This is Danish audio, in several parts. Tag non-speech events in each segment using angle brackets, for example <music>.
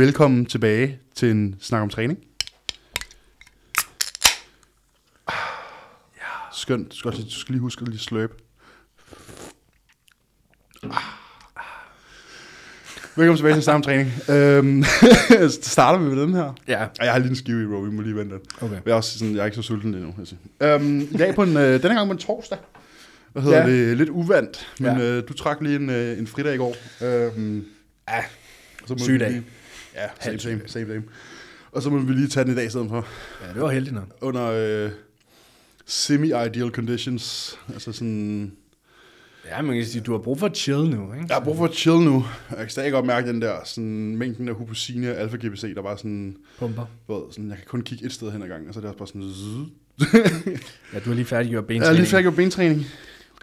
Velkommen tilbage til en snak om træning. Ja. Skønt. Du skal, også, du skal lige huske at lige sløbe. Velkommen tilbage til snak om træning. Øhm, <laughs> starter vi med den her. Ja. Ej, Jeg har lige en skive i row, vi må lige vente lidt. Okay. Jeg er, også sådan, jeg er ikke så sulten endnu. sige. Øhm, I dag på en, øh, denne gang på en torsdag. Hvad hedder Ja. det? Lidt uvandt. Men Ja. øh, du trak lige en, øh, en fridag i går. Øhm, Ja, så må vi Sygedag. lige- Ja, same, same, same, same. Og så må vi lige tage den i dag i stedet for. ja det var heldigt nok. Under øh, semi-ideal conditions. Altså sådan... Ja, man kan sige, du har brug for at chill nu, ikke? Jeg har brug for at chill nu. Jeg kan stadig godt mærke den der sådan, mængden af huposine og alfa-GBC, der var sådan, Pumper. ved, sådan, jeg kan kun kigge et sted hen ad gangen, og så er det også bare sådan, <laughs> Ja, du har lige færdiggjort Jeg er bentræning. lige færdig med bentræning.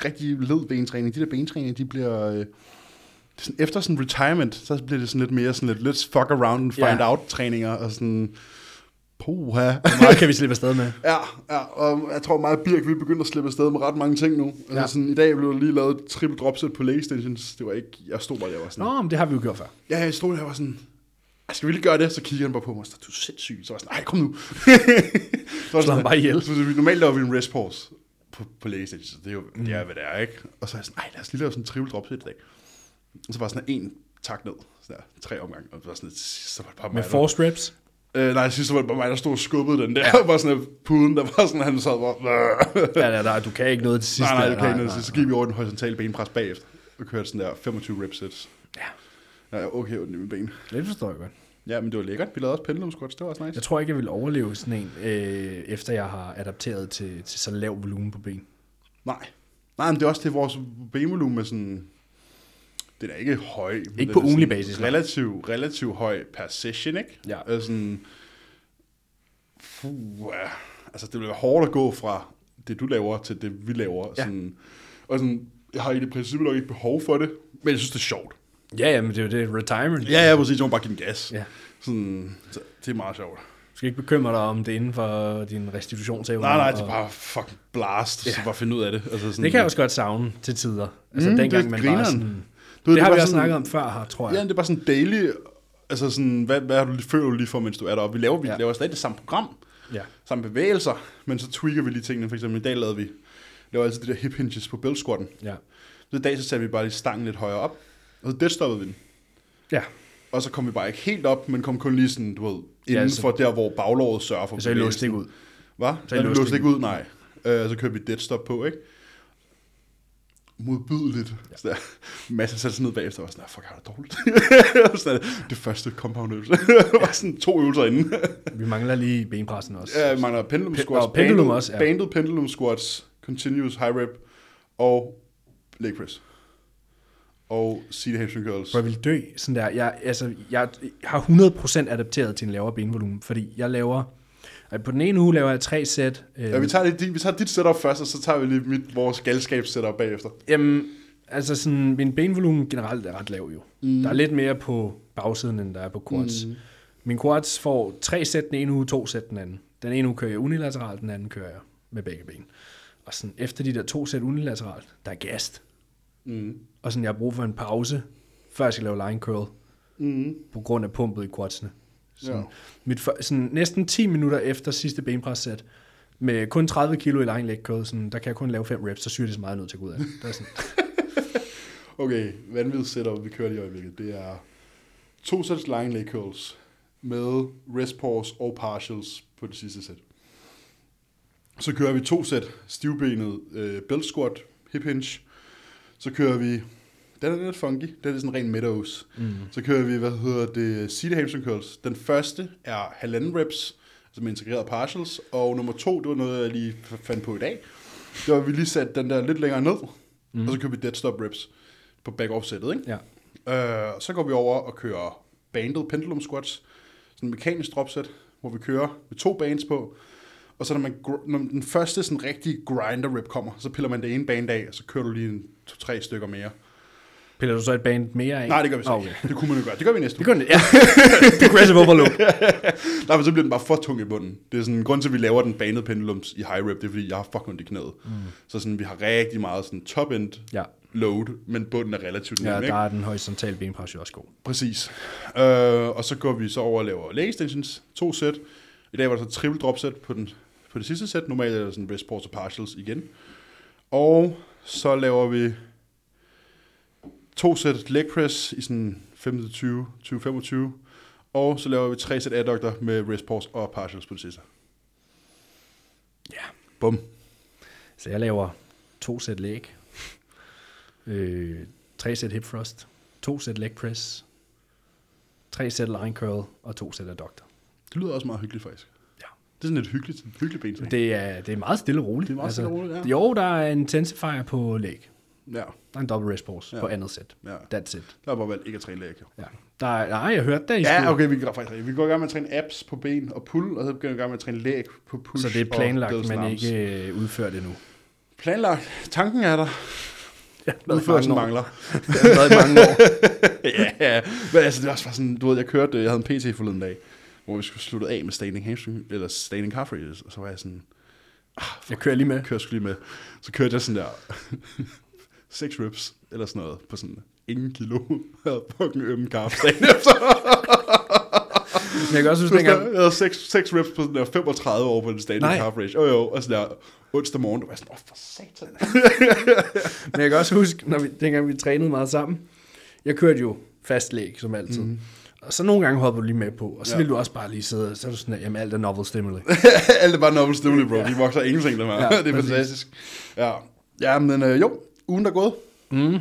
Rigtig led bentræning. De der bentræning, de bliver... Øh, det er sådan, efter sådan retirement, så bliver det sådan lidt mere sådan lidt, let's fuck around and find Ja. out træninger, og sådan, puha. <laughs> Hvor meget kan vi slippe afsted med? Ja, ja, og jeg tror meget Birk, vi er begyndt at slippe afsted med ret mange ting nu. Altså Ja. sådan, i dag blev der lige lavet et triple dropset på extensions. Det var ikke, jeg stod bare der var sådan, Nå, men det har vi jo gjort før. ja, jeg stod der var sådan, "Ej, skal vi lige gøre det? Så kigger han bare på mig og du er sindssyg. Så var jeg sådan, nej, kom nu. <laughs> så Slå ham bare ihjel. Så, normalt laver vi en rest pause på, på extensions, så det er jo, det er, hvad det er, ikke? Og så er jeg sådan, nej, lad os lige lave sådan en triple dropset i dag. Og så var sådan en tak ned, sådan der, tre omgange, og det var sådan, lidt- så var det bare Med mig, der- force reps. Øh, nej, sidst var det bare mig, der stod og skubbede den der. Ja. <laughs> bare sådan en puden, der var sådan, han sad bare... Ja, ja, nej, du kan ikke noget til sidst. nej, nej, det kan ikke noget. Så gik vi over den horisontale benpres bagefter, og kørte sådan der 25 rep sets. Ja. Ja, okay, ondt i mine ben. Det forstår jeg godt. Ja, men det var lækkert. Vi lavede også pendulum squats, det var også nice. Jeg tror ikke, jeg vil overleve sådan en, øh, efter jeg har adapteret til, til så lav volumen på ben. Nej. Nej, men det er også det, vores benvolumen er sådan... Den er ikke høj. Ikke den på ugenlig basis, nej. Relativt, relativt høj per session, ikke? Ja. Altså sådan... Fuh. Altså, det være hårdt at gå fra det, du laver, til det, vi laver. Ja. Sådan, og sådan, jeg har i det princippet nok ikke behov for det, men jeg synes, det er sjovt. Ja, ja, men det er jo det. Retirement. Ja, ja, præcis. Så må bare give den gas. Ja. Sådan, så det er meget sjovt. Du skal ikke bekymre dig om det inden for din restitutionsevne. Nej, nej, det er bare fucking blast, ja. så bare finde ud af det. Altså sådan, Det kan jeg også godt savne til tider. Altså Mm, det dengang man grineren. bare sådan... Du ved, Det har vi også sådan- snakket om før her, tror Ja, jeg. det er bare sådan daily, altså sådan, hvad, hvad har du lige, føler du lige for, mens du er deroppe? Vi laver, vi Ja. laver stadig det samme program, Ja. samme bevægelser, men så tweaker vi lige tingene. For eksempel i dag lavede vi, laver altid de der hip hinges på belt squatten. ja. Så i dag så satte vi bare lige stangen lidt højere op, og så deadstoppede vi den. Ja. Og så kom vi bare ikke helt op, men kom kun lige sådan, du ved, Ja, inden så- for der, hvor baglåret sørger for Så I låste ikke ud. Hvad? Så I låste ikke ud, nej. Øh, så kørte vi deadstop på, ikke? Modbydeligt. Ja. Så der, masser satte sig ned bagefter og var sådan, "Ah, fuck, har det dårligt. <laughs> sådan, det første compound øvelse. var <laughs> sådan to øvelser inden. Vi mangler lige benpressen også. Ja, jeg mangler pendulum Pe- squats. og pendulum banded, også, ja. Banded pendulum squats, continuous high rep og leg press. Og seated hamstring curls. For jeg vil dø sådan der. Jeg, altså, jeg har 100% adapteret til en lavere benvolumen, fordi jeg laver... øh, På den ene uge laver jeg tre sæt. Øh, Ja, vi tager, lige, vi tager dit setup først, og så tager vi lige mit, vores galskabs setup bagefter. Jamen, altså sådan, min benvolumen generelt er ret lav jo. Mm. Der er lidt mere på bagsiden, end der er på quads. Mm. Min quads får tre sæt den ene uge, to sæt den anden. Den ene uge kører jeg unilateralt, den anden kører jeg med begge ben. Og sådan, efter de der to sæt unilateralt, der er gast. Mm. Og sådan, jeg har brug for en pause, før jeg skal lave line curl, Mm. på grund af pumpet i quadsene. Sådan, Ja. mit, for- sådan, næsten 10 minutter efter sidste benpressæt, med kun 30 kilo i line leg curl, sådan, der kan jeg kun lave 5 reps, så syr det så meget nødt til at gå ud af. Det er sådan, <laughs> Okay, vanvittigt setup, vi kører i øjeblikket. Det er to sæt line leg curls med rest pause og partials på det sidste sæt. Så kører vi to sæt stivbenet øh, belt squat, hip hinge. Så kører vi, den er lidt funky, det er sådan ren meadows. mm. Så kører vi, hvad hedder det, seated hamstring curls. Den første er halvanden reps, altså med integreret partials, og nummer to, det var noget, jeg lige fandt på i dag. Det var, at vi lige satte den der lidt længere ned, mm. og så kører vi dead stop reps på back off sættet, ikke? Ja. Øh, så går vi over og kører banded pendulum squats, sådan en mekanisk dropset, hvor vi kører med to bands på, og så når, man, når den første sådan rigtige grinder rep kommer, så piller man det ene band af, og så kører du lige en to-tre stykker mere. Piller du så et band mere af? Nej, det gør vi så Ah, ikke. Det kunne man jo gøre. Det gør vi næste Det uge. <laughs> kunne ja. Progressive overload. Nej, men så bliver den bare for tung i bunden. Det er sådan grund til, at vi laver den banede pendulums i high rep, det er fordi, jeg har fucking ondt i knæet. Mm. Så sådan, vi har rigtig meget sådan top-end Ja. load, men bunden er relativt nem, Ja, der er den horisontale benpres jo også god. Præcis. Øh, og så går vi så over og laver leg extensions, to sæt. I dag var der så triple drop sæt på, den, på det sidste sæt. Normalt er der sådan rest og partials igen. Og så laver vi to sæt leg press i sådan 15-20, 20-25. Og så laver vi tre sæt adductor med rest pause og partials på det sidste. Ja. Bum. Så jeg laver to sæt leg, øh, tre sæt hip thrust, to sæt leg press, tre sæt line curl og to sæt adductor. Det lyder også meget hyggeligt faktisk. Ja. Det er sådan et hyggeligt, hyggeligt ben. Det er, det er meget stille og roligt. Det er meget stille og roligt, ja. Jo, der er en intensifier på leg. Ja, Der er en double rest pause Ja. ja. på andet sæt. ja. That's it. Der er bare valgt ikke at træne jo. Ja. Der er, nej, jeg hørte det. I Ja, skulle- okay, vi går faktisk. Vi går i gang med at træne abs på ben og pull, og så begynder vi i gang med at træne læg på push Så det er planlagt, men ikke øh, udført endnu. Planlagt. Tanken er der. Ja, Udførelsen mangler. Det har været i mange år. <laughs> <laughs> ja, men altså, det var også bare sådan, du ved, jeg kørte, jeg havde en PT forleden dag, hvor vi skulle slutte af med standing hamstring, eller standing calf raises, og så var jeg sådan, Jeg kører lige med. kører sgu lige med. Så kørte jeg sådan der, <laughs> 6 reps, eller sådan noget, på sådan ingen kilo. Havde fucking ømme dagen efter. <laughs> Men jeg kan også Så huske, dengang, jeg havde 6, 6 reps på sådan der 35 år på den standing Nej. calf raise. Jo jo, og sådan der, onsdag morgen, der var sådan, åh for satan. <laughs> men jeg kan også huske, når vi, dengang vi trænede meget sammen, jeg kørte jo fast læg, som altid. Mm. Og så nogle gange hopper du lige med på, og så Ja. ja. vil du også bare lige sidde, så er du sådan, der, jamen alt er novel stimuli. <laughs> Alt er bare novel stimuli, bro. De vokser ingenting, dem her. Ja, det er præcis. fantastisk. Ja, ja men øh, jo, ugen der er gået. Mm.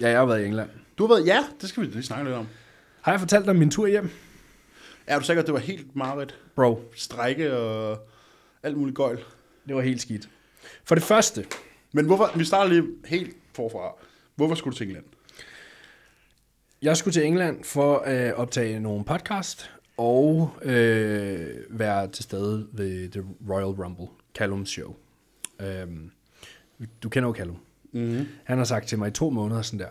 Ja, jeg har været i England. Du har været, ja, det skal vi lige snakke lidt om. Har jeg fortalt dig om min tur hjem? Er du sikker, at det var helt meget Bro, strække og alt muligt gøjl? det var helt skidt. For det første, Men hvorfor, vi starter lige helt forfra. Hvorfor skulle du til England? jeg skulle til England for at optage nogle podcast og øh, være til stede ved The Royal Rumble, Callums show. Øhm, du kender jo Callum. Mm-hmm. Han har sagt til mig i to måneder sådan der,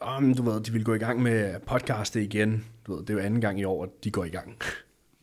om du ved, de vil gå i gang med podcastet igen. Du ved, det er jo anden gang i år, at de går i gang.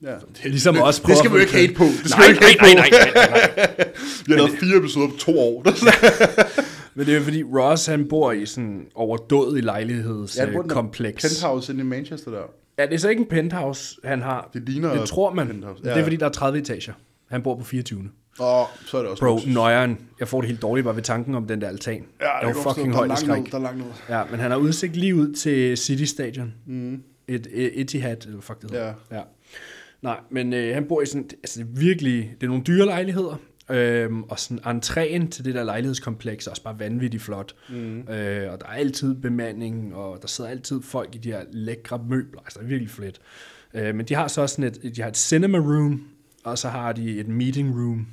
Ja. Det er ligesom også Det skal vi jo ikke hate på. Det skal Nej, ikke hate nej, på. nej, nej, nej, nej. <laughs> Vi har lavet fire episoder på to år. <laughs> Men det er jo fordi, Ross han bor i sådan overdådig lejlighedskompleks. Ja, Penthouse inde i Manchester der. ja, det er så ikke en penthouse, han har. Det ligner det tror man. penthouse. Ja. Det er fordi, der er 30 etager. Han bor på 24. Og så er det også Bro, luksus. nøjeren. Jeg får det helt dårligt bare ved tanken om den der altan. Ja, det kan godt fucking er højt skræk. Der er langt ned. Ja, men han har udsigt lige ud til City Stadion. Mm. Et, et Etihad, eller fuck det hedder. Ja. ja. Nej, men øh, han bor i sådan, altså det er virkelig, det er nogle dyre lejligheder, øhm, og sådan entréen til det der lejlighedskompleks er også bare vanvittigt flot. Mm. Øh, og der er altid bemanding, og der sidder altid folk i de her lækre møbler, altså det er virkelig fedt. Øh, men de har så også sådan et, de har et cinema room, og så har de et meeting room,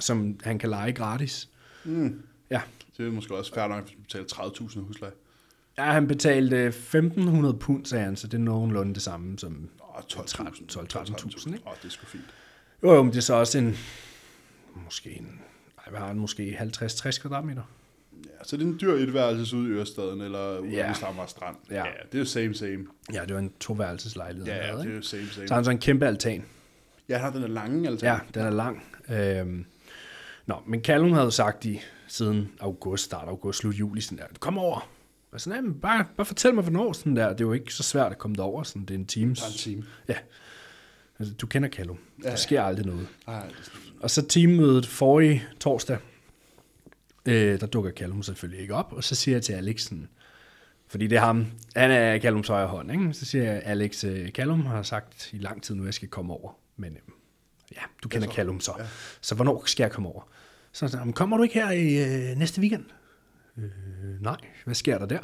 som han kan lege gratis. Mm. Ja, Det er måske også færdigt nok, hvis du betaler 30.000 i husleje. Ja, han betalte 1.500 pund, sagde han, så det er nogenlunde det samme som... Åh, 12.000. 12-13.000, ikke? Åh, det er sgu fint. Jo, jo, men det er så også en... Måske en... Ej, hvad har han? Måske 50-60 kvadratmeter? Ja, så det er en dyr etværelses ude i Ørestaden, eller ude Ja. i Stammer Strand. Ja. ja. det er jo same, same. Ja, det var en toværelseslejlighed. Ja, ja, det er jo same, same. Så har han så en kæmpe altan. Ja, han har den der lange, altså. Ja, den er lang. Øhm, nå, men Callum havde sagt i siden august, start august, slut juli, sådan der, kom over. Og sådan, jamen, bare, bare fortæl mig, hvornår sådan der. Det er jo ikke så svært at komme derover, sådan, det er en er en time. Ja. Altså, du kender Callum. Ja. Der sker aldrig noget. Ej, det Og så teammødet forrige torsdag, øh, der dukker Callum selvfølgelig ikke op, og så siger jeg til Alex, sådan, fordi det er ham, han er Callums højre hånd, ikke? så siger jeg, Alex, øh, Callum har sagt i lang tid nu, at jeg skal komme over, men øh, ja, du kender så. Callum så, Ja. så hvornår skal jeg komme over? Så han sagde, kommer du ikke her i øh, næste weekend? Øh, nej, hvad sker der der?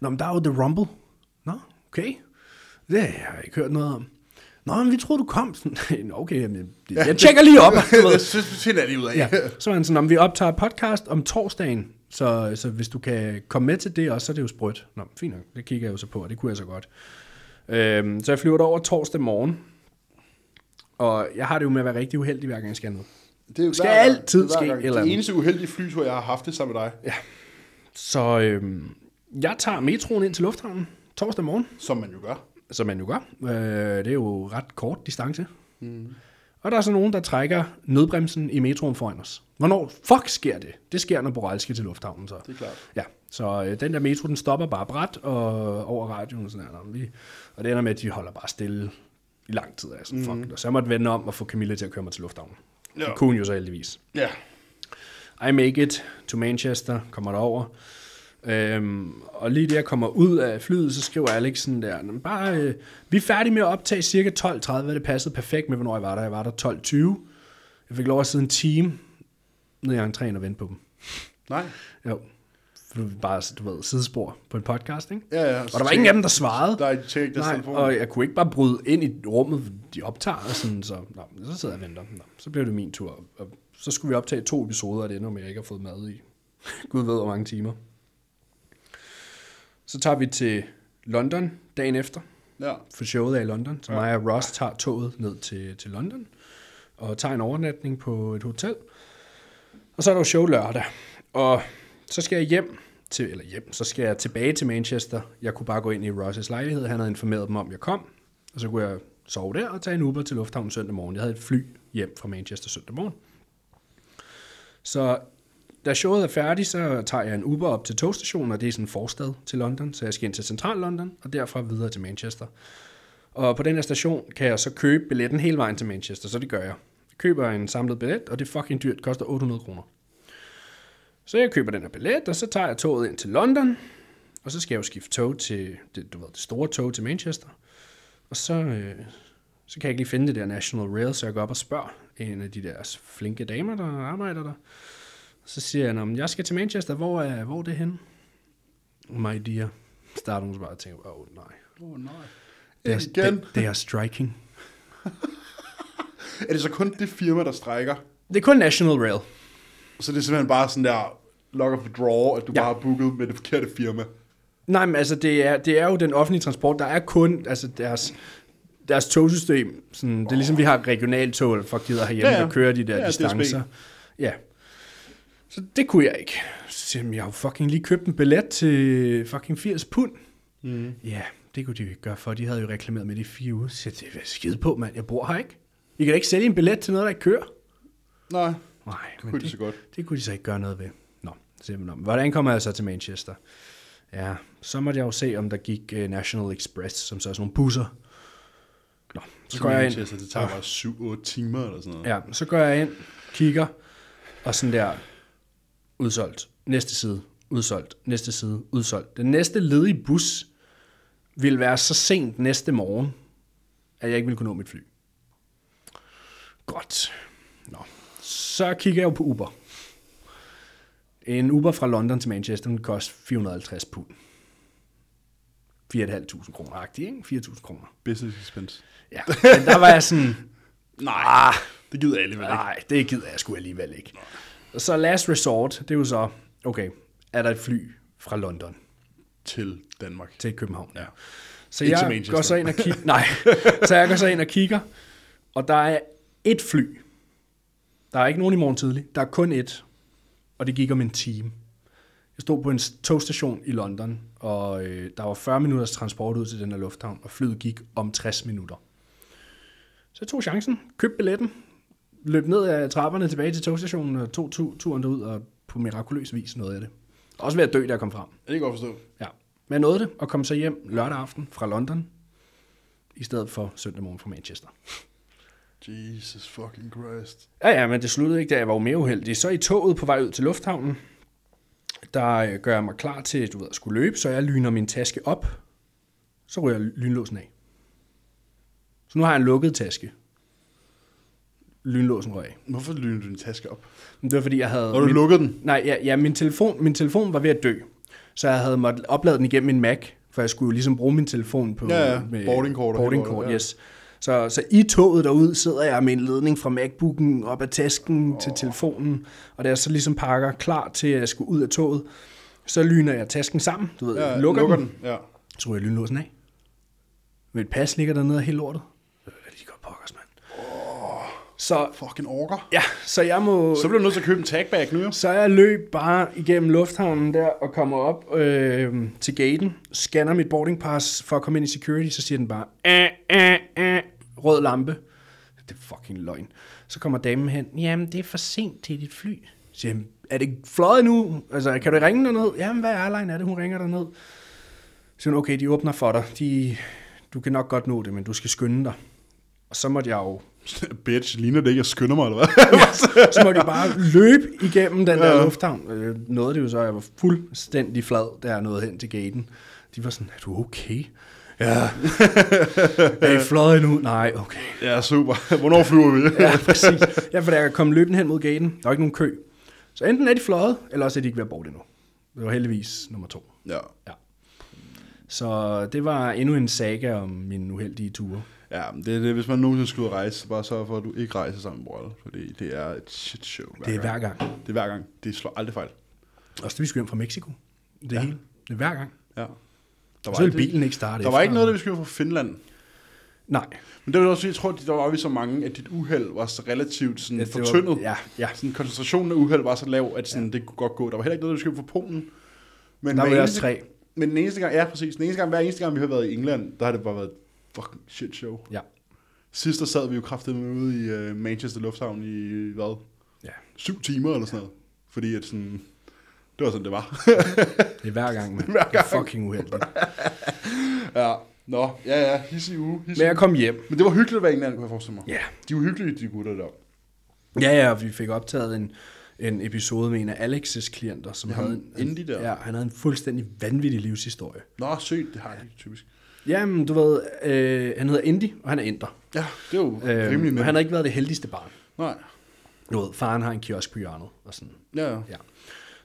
Nå, men der er jo The Rumble. Nå, okay. Det har jeg ikke hørt noget om. Nå, men vi troede, du kom. <laughs> Sådan, okay, jamen, jeg tjekker lige op. <laughs> Det <laughs> finder jeg lige ud af. Ja. Så var han sådan, om vi optager podcast om torsdagen, så, så hvis du kan komme med til det også, så er det jo sprødt. Nå, fint nok, det kigger jeg jo så på, og det kunne jeg så godt. Øhm, så jeg flyver over torsdag morgen, og jeg har det jo med at være rigtig uheldig, hver gang jeg skal noget. Det er jo Skal hver altid Det er ske gang. eller Det andet. eneste uheldige flytur, jeg har haft det sammen med dig, ja. Så øhm, jeg tager metroen ind til lufthavnen torsdag morgen, som man jo gør. som man jo gør. Øh, det er jo ret kort distance. Mm. Og der er så nogen, der trækker nødbremsen i metroen foran os. Hvornår fuck sker det? Det sker, når Borrell skal til lufthavnen, så. Det er klart. Ja, så øh, den der metro, den stopper bare bræt og over radioen og sådan her. Vi, og det ender med, at de holder bare stille i lang tid. Altså, fuck det. Og så måtte vende om og få Camilla til at køre mig til lufthavnen. Ja. Det kunne hun jo så heldigvis. Ja. I make it to Manchester, kommer derover. Øhm, og lige jeg kommer ud af flyet, så skriver Alex sådan der, "Nå, men bare, øh, vi er færdige med at optage cirka 12.30, det passede perfekt med, hvornår jeg var der. Jeg var der 12.20. Jeg fik lov at sidde en time nede i entréen og vente på dem. Nej. Jo, for det var bare, du ved, sidespor på en podcast, ikke? Ja, ja. Og der var ingen af dem, der svarede. Der er tjek deres Nej, og jeg kunne ikke bare bryde ind i rummet, de optager, og sådan, så, nå, så sidder jeg og venter. Nå, så blev det min tur, og så skulle vi optage to episoder af det, når jeg ikke har fået mad i. <laughs> Gud ved, hvor mange timer. Så tager vi til London dagen efter, Ja. for showet er i London. Så mig og Ross tager toget ned til, til London, og tager en overnatning på et hotel. Og så er der jo show lørdag. Og så skal jeg hjem til, eller hjem, så skal jeg tilbage til Manchester. Jeg kunne bare gå ind i Ross' lejlighed. Han havde informeret dem om, at jeg kom. Og så kunne jeg sove der og tage en Uber til lufthavnen søndag morgen. Jeg havde et fly hjem fra Manchester søndag morgen. Så da showet er færdigt, så tager jeg en Uber op til togstationen, og det er sådan en forstad til London, så jeg skal ind til Central London, og derfra videre til Manchester. Og på den her station kan jeg så købe billetten hele vejen til Manchester, så det gør jeg. Jeg køber en samlet billet, og det er fucking dyrt, det koster 800 kroner. Så jeg køber den her billet, og så tager jeg toget ind til London, og så skal jeg jo skifte tog til det, du ved, det store tog til Manchester. Og så, øh, så kan jeg ikke lige finde det der National Rail, så jeg går op og spørger en af de der flinke damer, der arbejder der. Så siger han, om jeg skal til Manchester, hvor er, hvor er det henne? My dear. Starter hun så bare og tænker, åh oh, nej. Åh, oh, nej. Det er, Igen. det, det er striking. <laughs> Er det så kun det firma, der strækker? Det er kun National Rail. Så det er simpelthen bare sådan der lock of draw, at du Ja. bare har booket med det forkerte firma. Nej, men altså, det er, det er jo den offentlige transport. Der er kun, altså deres, deres togsystem, sådan, det er ligesom, vi har regionaltog, folk gider herhjemme, Ja, ja, der kører de der Ja, ja, DSB. distancer. Ja. Så det kunne jeg ikke. Så jeg, har jo fucking lige købt en billet til fucking 80 pund. Mm. Ja, det kunne de jo ikke gøre, for de havde jo reklameret med det i fire uger. Så det er skide på, mand. Jeg bor her ikke. I kan da ikke sælge en billet til noget, der ikke kører. Nej, Nej, det men kunne de det, så godt. det kunne de så ikke gøre noget ved. Nå, simpelthen. Hvordan kommer jeg så til Manchester? Ja, så måtte jeg jo se, om der gik uh, National Express, som så er sådan nogle busser. Nå, så går jeg ind. Manchester, det tager bare 7-8 timer eller sådan noget. Ja, så går jeg ind, kigger, og sådan der, udsolgt. Næste side, udsolgt. Næste side, udsolgt. Den næste ledige bus vil være så sent næste morgen, at jeg ikke vil kunne nå mit fly. Godt. Nå. Så kigger jeg jo på Uber. En Uber fra London til Manchester den koster 450 pund. 4.500 kroner agtigt, ikke? 4.000 kroner. Business expense. Ja, men der var jeg sådan, <laughs> Nej, det gider alle vel ikke. Nej, det gider jeg sgu alligevel ikke. Så last resort, det er jo så, okay, er der et fly fra London Til Danmark. til København? Ja. Så Ikke jeg går så ind og kigger, nej, <laughs> så jeg går så ind og kigger, og der er et fly. Der er ikke nogen i morgen tidlig, der er kun et, og det gik om en time. Jeg stod på en togstation i London, og øh, der var 40 minutters transport ud til den her lufthavn, og flyet gik om 60 minutter. Så jeg tog chancen, købte billetten, løb ned ad trapperne tilbage til togstationen, og tog tu- turen derud, og på mirakuløs vis nåede jeg det. Også ved at dø, da jeg kom frem. Det kan godt forstå. Ja. Men jeg nåede det, og kom så hjem lørdag aften fra London, i stedet for søndag morgen fra Manchester. Jesus fucking Christ. Ja, ja, men det sluttede ikke, da jeg var mere uheldig. Så i toget på vej ud til lufthavnen, der øh, gør jeg mig klar til, du ved, at skulle løbe, så jeg lyner min taske op. Så ryger lynlåsen af. Så nu har jeg en lukket taske. Lynlåsen røg af. Hvorfor lyner du din taske op? Men det var fordi, jeg havde... Når du min- lukker den? Nej, ja, ja min, telefon, min telefon var ved at dø. Så jeg havde måttet oplade den igennem min Mac, for jeg skulle jo ligesom bruge min telefon på Ja, ja. Boardingkort og boarding hele kort, lortet, ja. yes. Så, så i toget derude sidder jeg med en ledning fra MacBooken op ad tasken oh. til telefonen, og da jeg så ligesom pakker klar til at jeg skulle ud af toget, så lyner jeg tasken sammen, du ved, Ja, lukker, lukker den, den. Ja. så ryger jeg lynlåsen af. Mit pas ligger dernede og helt lortet. Øh, Det går pokkers, mand. Så, Fucking orker. ja, så jeg må... Så bliver du nødt til at købe en tagbag nu, jo. Så jeg løb bare igennem lufthavnen der og kommer op øh, til gaten, scanner mit boarding pass for at komme ind i security, så siger den bare, æh, æh, æh, rød lampe. det er fucking løgn. Så kommer damen hen, jamen det er for sent til dit fly. Så siger er det fløjet nu? Altså, kan du ringe derned? Jamen, hvad airline er det, hun ringer derned? Så siger hun, okay, de åbner for dig. De, du kan nok godt nå det, men du skal skynde dig. Og så måtte jeg jo <laughs> Bitch, ligner det ikke, jeg skynder mig, eller hvad? så måtte jeg bare løbe igennem den der ja. lufthavn. Øh, Nåede det jo så, jeg var fuldstændig flad, da jeg nåede hen til gaten. De var sådan, er du okay? Ja. <laughs> er I fløjet nu? Nej, okay. ja, super. Hvornår flyver vi? Ja, præcis. Ja, for da jeg kom løbende hen mod gaten, der var ikke nogen kø. Så enten er de fløjet, eller også er de ikke ved at borte endnu. Det var heldigvis nummer to. ja. Ja. Så det var endnu en saga om min uheldige ture. Ja, det er det, hvis man nogensinde skal ud og rejse, så bare sørg for, at du ikke rejser sammen med Rolle, fordi det er et shit show hver Det er hver gang. Det er hver gang. Det slår aldrig fejl. Også da vi skulle hjem fra Mexico. Det Ja. ja. hele. Det er hver gang. Ja. Der Så ville bilen ikke starte Der var ikke noget, da vi skulle fra Finland. Nej. Men det var også, jeg tror, der var vi så mange, at dit uheld var så relativt sådan var- fortyndet. Ja, ja. Sådan, koncentrationen af uheld var så lav, at sådan, det kunne godt gå. Der var heller ikke noget, der skulle fra Polen. Men Der var eneste- tre. Men den eneste gang, ja præcis, den eneste gang, hver eneste gang, vi har været i England, der har det bare været et fucking shit show. Ja. Sidst der sad vi jo kraftigt med ude i uh, Manchester Lufthavn i, hvad, Ja. syv timer eller sådan noget. Fordi at sådan, det var sådan, det var. <laughs> Det er hver gang, man. Hver Det er fucking uheldigt. <laughs> ja, nå, ja, ja, hissig uge. Hissig Men jeg kom hjem. Men det var hyggeligt at være i England, kunne jeg forestille mig. Ja. De var hyggelige, de gutter der. Ja, ja, og vi fik optaget en, en episode med en af Alex's klienter, som Ja, havde en, Indy der. Ja, han havde en fuldstændig vanvittig livshistorie. Nå, sygt, det har de typisk. Jamen, du ved, øh, han hedder Indy, og han er inder. Ja, det er jo øh, rimelig og han har ikke været det heldigste barn. Nej, Du ved, faren har en kiosk på hjørnet, og sådan. ja, ja. Ja.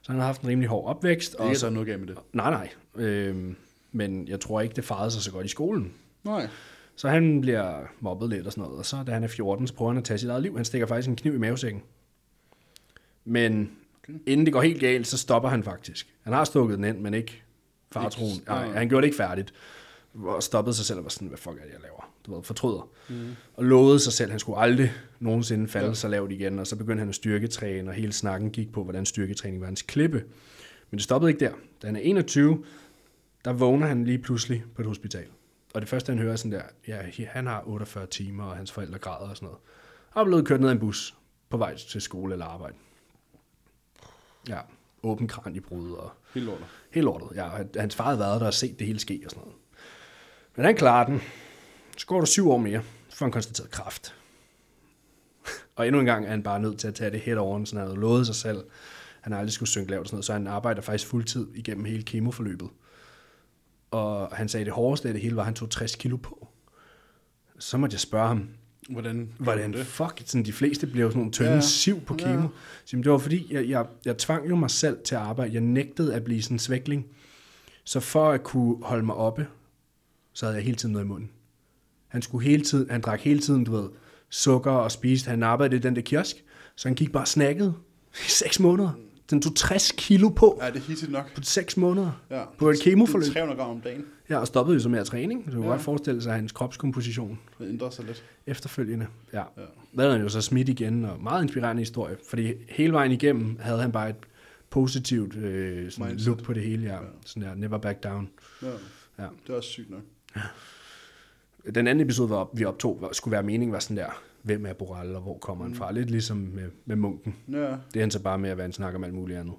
Så han har haft en rimelig hård opvækst. Det Og er så, der noget galt med det. nej, nej. Øh, men jeg tror ikke, det farede sig så godt i skolen. Nej. Så han bliver mobbet lidt og sådan noget. Og så da han er 14, så prøver han at tage sit eget liv. Han stikker faktisk en kniv i mavesækken. Men okay. inden det går helt galt, så stopper han faktisk. Han har stukket den ind, men ikke fartroen. Nej. han gjorde det ikke færdigt. Og stoppede sig selv og var sådan, hvad fuck er det, jeg laver? Du ved, fortryder. Mm. Og lovede sig selv, at han skulle aldrig nogensinde falde Ja. så lavt igen. Og så begyndte han at styrketræne, og hele snakken gik på, hvordan styrketræning var hans klippe. Men det stoppede ikke der. Da han er 21, der vågner han lige pludselig på et hospital. Og det første, han hører er sådan der, ja, han har 48 timer, og hans forældre græder og sådan noget. Og er blevet kørt ned af en bus på vej til skole eller arbejde. Ja, åben kran i brud og Helt lortet. helt lortet. Ja, hans far havde været der og set det hele ske og sådan noget. Men han klarer den. Så går der syv år mere, så får han konstateret kraft. <laughs> Og endnu en gang er han bare nødt til at tage det head over, så han havde lovet sig selv. Han har aldrig skulle synke lavt og sådan noget, så han arbejder faktisk fuldtid igennem hele kemoforløbet. Og han sagde, at det hårdeste af det hele var, at han tog 60 kilo på. Så måtte jeg spørge ham, Hvordan? hvordan det? fuck, sådan de fleste blev sådan nogle tynde Ja, ja, siv på ja. kemo. Så det var fordi, jeg, jeg, jeg tvang jo mig selv til at arbejde. Jeg nægtede at blive sådan en svækling. Så for at kunne holde mig oppe, så havde jeg hele tiden noget i munden. Han skulle hele tiden, han drak hele tiden, du ved, sukker og spiste. Han arbejdede i den der kiosk, så han gik bare snakket i seks måneder. Den tog 60 kilo på Ja, det er hissigt nok. på seks måneder. Ja. På et kemoforløb. Det er 300 gram om dagen. Ja, og stoppede jo så med at træning. Så du kan Ja. godt forestille sig hans kropskomposition Det ændrer sig lidt. efterfølgende. Ja. Ja. havde han jo så smidt igen, og meget inspirerende historie, fordi hele vejen igennem havde han bare et positivt øh, sådan Mindset. look på det hele, ja. Ja. Sådan der, never back down. Ja. Ja. Det er også sygt nok. Den anden episode, hvor vi optog, skulle være meningen, var sådan der, hvem er Boral, og hvor kommer han fra? Lidt ligesom med, med munken. Ja. Det er han så bare med, at han snakker om alt muligt andet.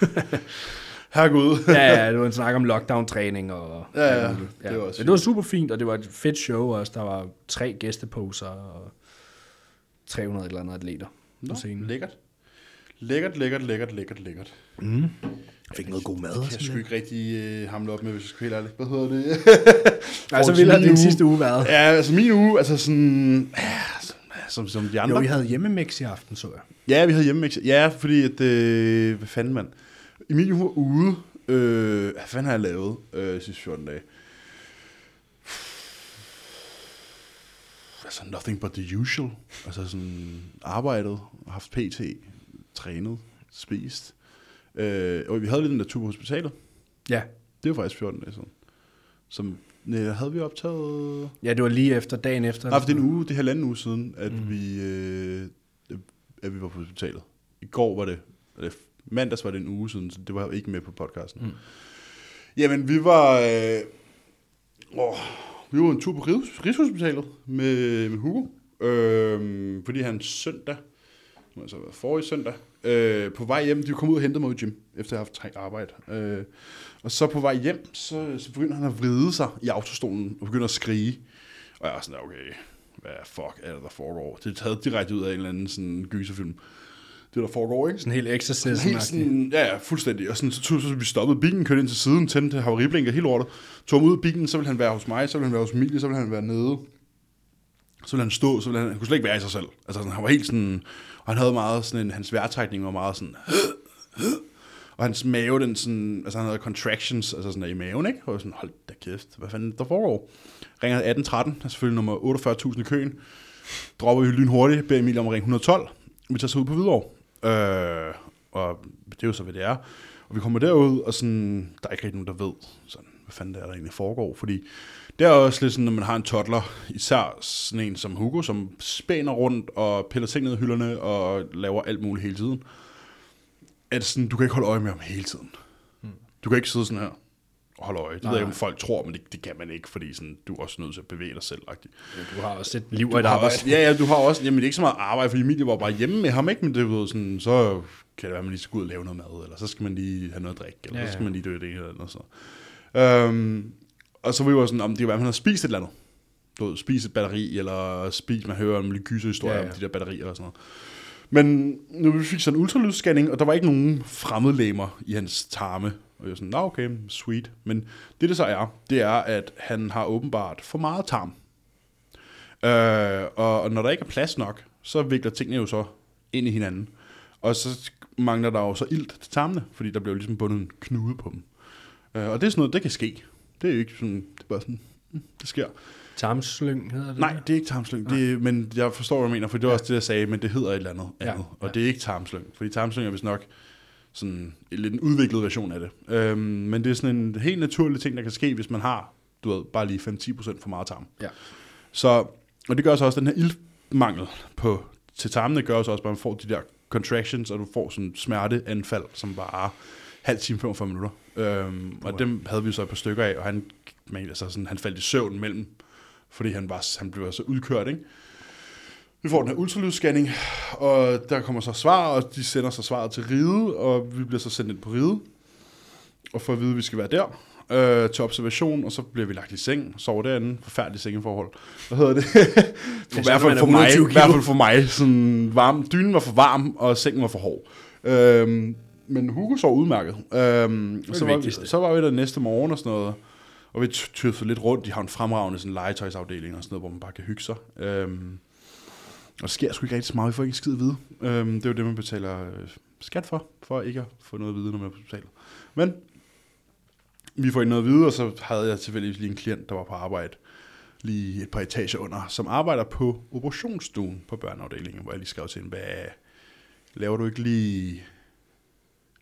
<laughs> Herregud. <laughs> ja, ja, det var en snak om lockdown-træning og Ja, ja, muligt. det var også Men det var super fint, og det var et fedt show også. Der var tre gæsteposer og 300 et eller andet atleter Nå, på scenen. lækkert. Lækkert, lækkert, lækkert, lækkert, lækkert. Mm. Jeg fik noget god mad. Det kan jeg sgu ikke rigtig øh, hamle op med, hvis jeg skal være helt ærlig. Hvad hedder det? <laughs> Nej, så ville min den sidste uge været. Ja, altså min uge, altså sådan... Ja, som, som, de andre. Jo, vi havde hjemmemix i aften, så jeg. Ja, vi havde hjemme Ja, fordi at... Øh, hvad fanden, mand? Emilie, hun var ude. Øh, hvad fanden har jeg lavet øh, sidste 14 dage? Altså, nothing but the usual. Altså sådan arbejdet, haft PT, trænet, spist. Øh, og vi havde lidt den der tur på hospitalet. Ja. Det var faktisk 14 dage siden. Som nej, havde vi optaget... ja, det var lige efter, dagen efter. Nej, for det er en uge, det er halvanden uge siden, at, Mm. vi, øh, at vi var på hospitalet. I går var det, eller mandags var det en uge siden, så det var ikke med på podcasten. Mm. Jamen, vi var, øh, åh, vi var en tur på Rigs- Rigshospitalet med, med Hugo. øh, fordi han søndag, nu har så været forrige søndag, øh, på vej hjem, de kom ud og hentede mig i gym, efter jeg har haft arbejde. Øh, og så på vej hjem, så, så begynder han at vride sig i autostolen og begynder at skrige. Og jeg er sådan, okay, hvad fuck er det, der foregår? Det er taget direkte ud af en eller anden sådan gyserfilm. Det, der foregår, ikke? Sådan helt exorcism Helt sådan, ja, ja, fuldstændig. Og sådan, så, tog, så vi stoppede bilen, kørte ind til siden, tændte havariblinker helt lortet. Tog ham ud af bilen, så ville han være hos mig, så ville han være hos Emilie, så ville han være nede. Så ville han stå, så ville han, han kunne slet ikke være i sig selv. Altså sådan, han var helt sådan, og han havde meget sådan en, hans vejrtrækning var meget sådan, og hans mave, den sådan, altså han havde contractions, altså sådan der i maven, ikke? Og jeg var sådan, hold da kæft, hvad fanden der foregår? Ringer 1813, er selvfølgelig nummer 48.000 i køen. Dropper vi lynhurtigt, beder Emil om at ringe 112. Vi tager så ud på Hvidovre. Øh, og det er jo så, hvad det er. Og vi kommer derud, og sådan, der er ikke rigtig nogen, der ved, sådan, hvad fanden der, er, der egentlig foregår. Fordi det er også lidt sådan, når man har en toddler, især sådan en som Hugo, som spænder rundt og piller ting ned i hylderne og laver alt muligt hele tiden. At sådan, du kan ikke holde øje med ham hele tiden. Du kan ikke sidde sådan her og holde øje. Det ved jeg ikke, om folk tror, men det, det kan man ikke, fordi sådan, du er også nødt til at bevæge dig selv. -agtigt. Du har også et liv og et arbejde. også, ja, ja, du har også, jamen det er ikke så meget arbejde, fordi Emilie var bare hjemme med ham, ikke? Men det sådan, så kan det være, at man lige skal ud og lave noget mad, eller så skal man lige have noget at drikke, eller Ja, så skal ja. man lige dø det eller noget så. Øhm, og så var vi jo sådan, om det kan være, at han har spist et eller andet. Du ved, spist et batteri, eller spist, man hører om lidt gyserhistorier Ja, ja, om de der batterier og sådan noget. Men nu vi fik sådan en ultralydsscanning, og der var ikke nogen fremmedlemer i hans tarme. Og jeg var sådan, nå okay, sweet. Men det det så er, det er, at han har åbenbart for meget tarm. Øh, og, og når der ikke er plads nok, så vikler tingene jo så ind i hinanden. Og så mangler der jo så ilt til tarmene, fordi der bliver jo ligesom bundet en knude på dem. Øh, og det er sådan noget, det kan ske. Det er jo ikke sådan, det er bare sådan, mm, det sker. Tarmslyng hedder det? Nej, der? det er ikke tarmslyng. Det er, men jeg forstår, hvad du mener, for det var også det, jeg sagde, men det hedder et eller andet. Ja, andet og ja. det er ikke tarmslyng, fordi tarmslyng er vist nok sådan en lidt en udviklet version af det. Øhm, men det er sådan en helt naturlig ting, der kan ske, hvis man har, du ved, bare lige 5-10% for meget tarm. Ja. Så, og det gør så også, den her ildmangel på, til tarmene gør så også, at man får de der contractions, og du får sådan smerteanfald, som bare halv time, 45 minutter. Øhm, og dem havde vi så et par stykker af, og han, men, altså sådan, han faldt i søvn mellem, fordi han, var, han blev så udkørt, ikke? Vi får den her ultralydsscanning, og der kommer så svar, og de sender så svaret til Ride, og vi bliver så sendt ind på Ride, og får at vide, at vi skal være der øh, til observation, og så bliver vi lagt i seng, sover derinde, forfærdelige sengeforhold. Hvad hedder det? <laughs> for, I hvert fald man for mig, 120 i hvert fald for mig, sådan varm, dynen var for varm, og sengen var for hård. Øhm, men Hugo sov udmærket. Øhm, det så, var vi, så var vi der næste morgen og sådan noget, og vi tøffede lidt rundt. De har en fremragende sådan, legetøjsafdeling og sådan noget, hvor man bare kan hygge sig. Øhm, og der sker sgu ikke rigtig så meget. Vi får ikke skid at vide. Øhm, det er jo det, man betaler øh, skat for, for ikke at få noget at vide, når man er på hospitalet. Men vi får ikke noget at vide, og så havde jeg tilfældigvis lige en klient, der var på arbejde lige et par etager under, som arbejder på operationsstuen på børneafdelingen, hvor jeg lige skrev til hende, hvad laver du ikke lige